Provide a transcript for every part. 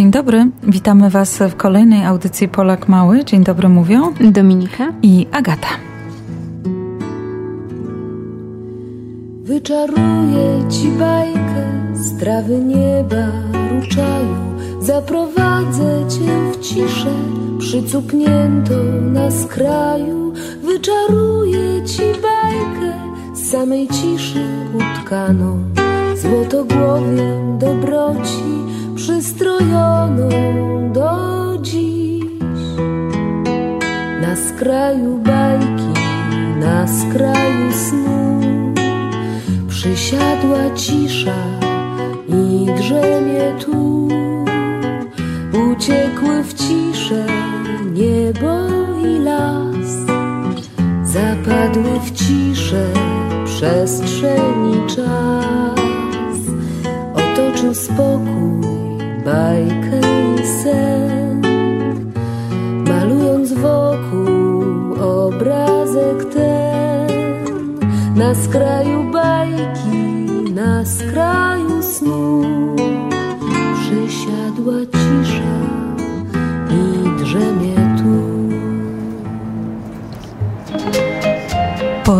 Dzień dobry, witamy Was w kolejnej audycji Polak Mały. Dzień dobry mówią Dominika. I Agata. Wyczaruję Ci bajkę z trawy nieba ruczaju Zaprowadzę Cię w ciszę przycupniętą na skraju. Wyczaruję Ci bajkę z samej ciszy utkaną. Złotogłowiem dobroci przystrojoną do dziś. Na skraju bajki, na skraju snu Przysiadła cisza i drzemie tu. Uciekły w ciszę niebo i las. Zapadły w ciszę przestrzeni czas. Otoczył spokój bajkę i sen. Malując wokół obrazek ten. Na skraju bajki, na skraju snu. Przysiadła cisza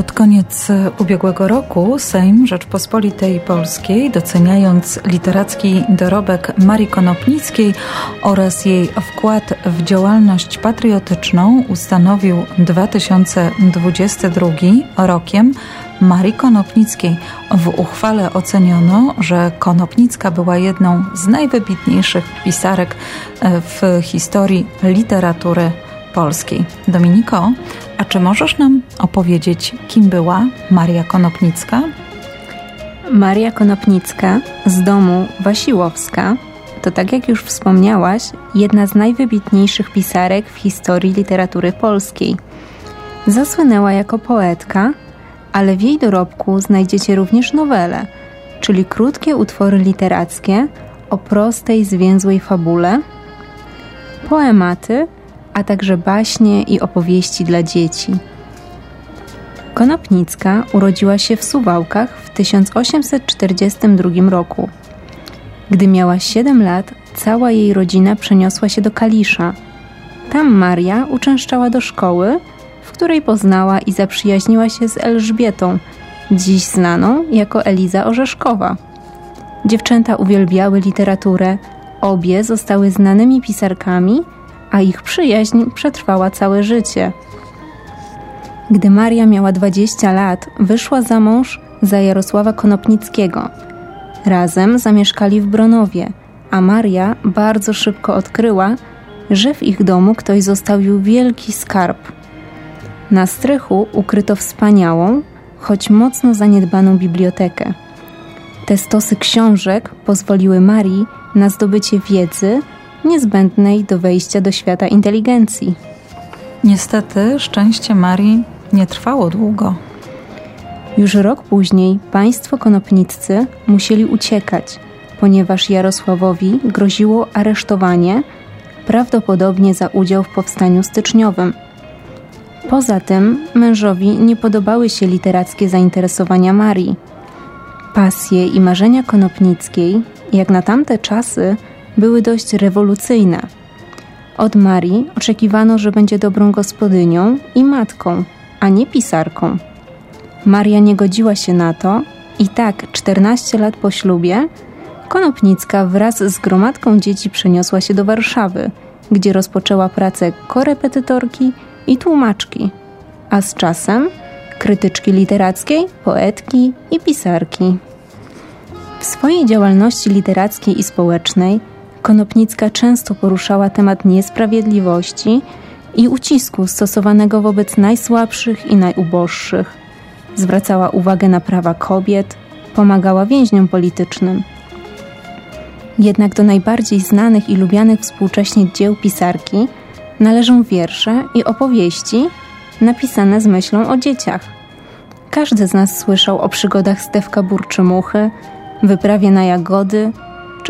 Pod koniec ubiegłego roku Sejm Rzeczpospolitej Polskiej, doceniając literacki dorobek Marii Konopnickiej oraz jej wkład w działalność patriotyczną, ustanowił 2022 rokiem Marii Konopnickiej. W uchwale oceniono, że Konopnicka była jedną z najwybitniejszych pisarek w historii literatury polskiej. Dominiko, a czy możesz nam opowiedzieć, kim była Maria Konopnicka? Maria Konopnicka z domu Wasiłowska to, tak jak już wspomniałaś, jedna z najwybitniejszych pisarek w historii literatury polskiej. Zasłynęła jako poetka, ale w jej dorobku znajdziecie również nowele, czyli krótkie utwory literackie o prostej, zwięzłej fabule, poematy, a także baśnie i opowieści dla dzieci. Konopnicka urodziła się w Suwałkach w 1842 roku. Gdy miała 7 lat, cała jej rodzina przeniosła się do Kalisza. Tam Maria uczęszczała do szkoły, w której poznała i zaprzyjaźniła się z Elżbietą, dziś znaną jako Eliza Orzeszkowa. Dziewczęta uwielbiały literaturę, obie zostały znanymi pisarkami, a ich przyjaźń przetrwała całe życie. Gdy Maria miała 20 lat, wyszła za mąż za Jarosława Konopnickiego. Razem zamieszkali w Bronowie, a Maria bardzo szybko odkryła, że w ich domu ktoś zostawił wielki skarb. Na strychu ukryto wspaniałą, choć mocno zaniedbaną bibliotekę. Te stosy książek pozwoliły Marii na zdobycie wiedzy niezbędnej do wejścia do świata inteligencji. Niestety szczęście Marii nie trwało długo. Już rok później państwo konopniccy musieli uciekać, ponieważ Jarosławowi groziło aresztowanie, prawdopodobnie za udział w powstaniu styczniowym. Poza tym mężowi nie podobały się literackie zainteresowania Marii. Pasje i marzenia konopnickiej, jak na tamte czasy, były dość rewolucyjne. Od Marii oczekiwano, że będzie dobrą gospodynią i matką, a nie pisarką. Maria nie godziła się na to i tak 14 lat po ślubie Konopnicka wraz z gromadką dzieci przeniosła się do Warszawy, gdzie rozpoczęła pracę korepetytorki i tłumaczki, a z czasem krytyczki literackiej, poetki i pisarki. W swojej działalności literackiej i społecznej Konopnicka często poruszała temat niesprawiedliwości i ucisku stosowanego wobec najsłabszych i najuboższych. Zwracała uwagę na prawa kobiet, pomagała więźniom politycznym. Jednak do najbardziej znanych i lubianych współcześnie dzieł pisarki należą wiersze i opowieści napisane z myślą o dzieciach. Każdy z nas słyszał o przygodach Stewka Burczymuchy, wyprawie na jagody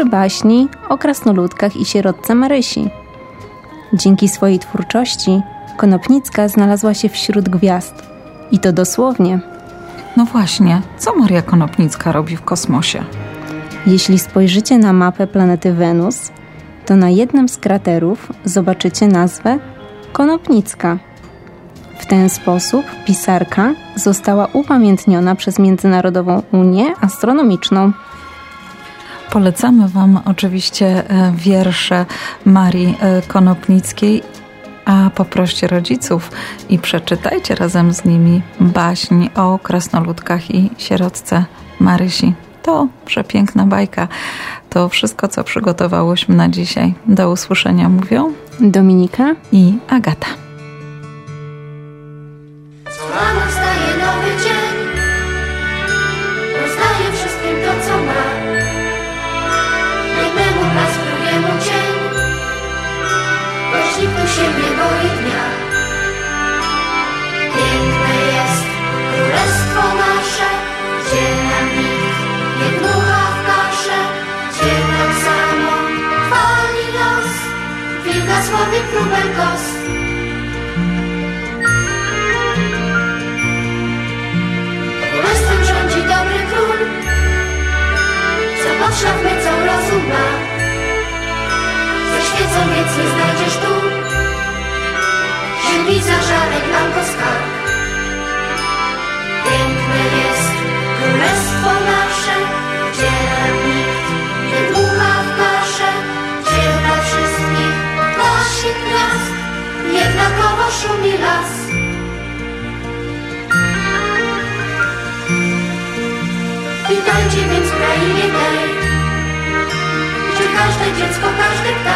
czy baśni o krasnoludkach i sierotce Marysi. Dzięki swojej twórczości Konopnicka znalazła się wśród gwiazd. I to dosłownie. No właśnie, co Maria Konopnicka robi w kosmosie? Jeśli spojrzycie na mapę planety Wenus, to na jednym z kraterów zobaczycie nazwę Konopnicka. W ten sposób pisarka została upamiętniona przez Międzynarodową Unię Astronomiczną. Polecamy Wam oczywiście e, wiersze Marii e, Konopnickiej, a poproście rodziców i przeczytajcie razem z nimi baśń o krasnoludkach i sierotce Marysi. To przepiękna bajka. To wszystko, co przygotowałyśmy na dzisiaj. Do usłyszenia mówią Dominika i Agata. Się nie boi dnia. Zażarek albo skarb. Piękne jest królestwo nasze, gdzie nam nikt nie dmucha w kaszę, gdzie dla wszystkich nosi gwiazd, jednakowo szumi las. Witajcie więc w krainie tej, gdzie każde dziecko, każdy ptak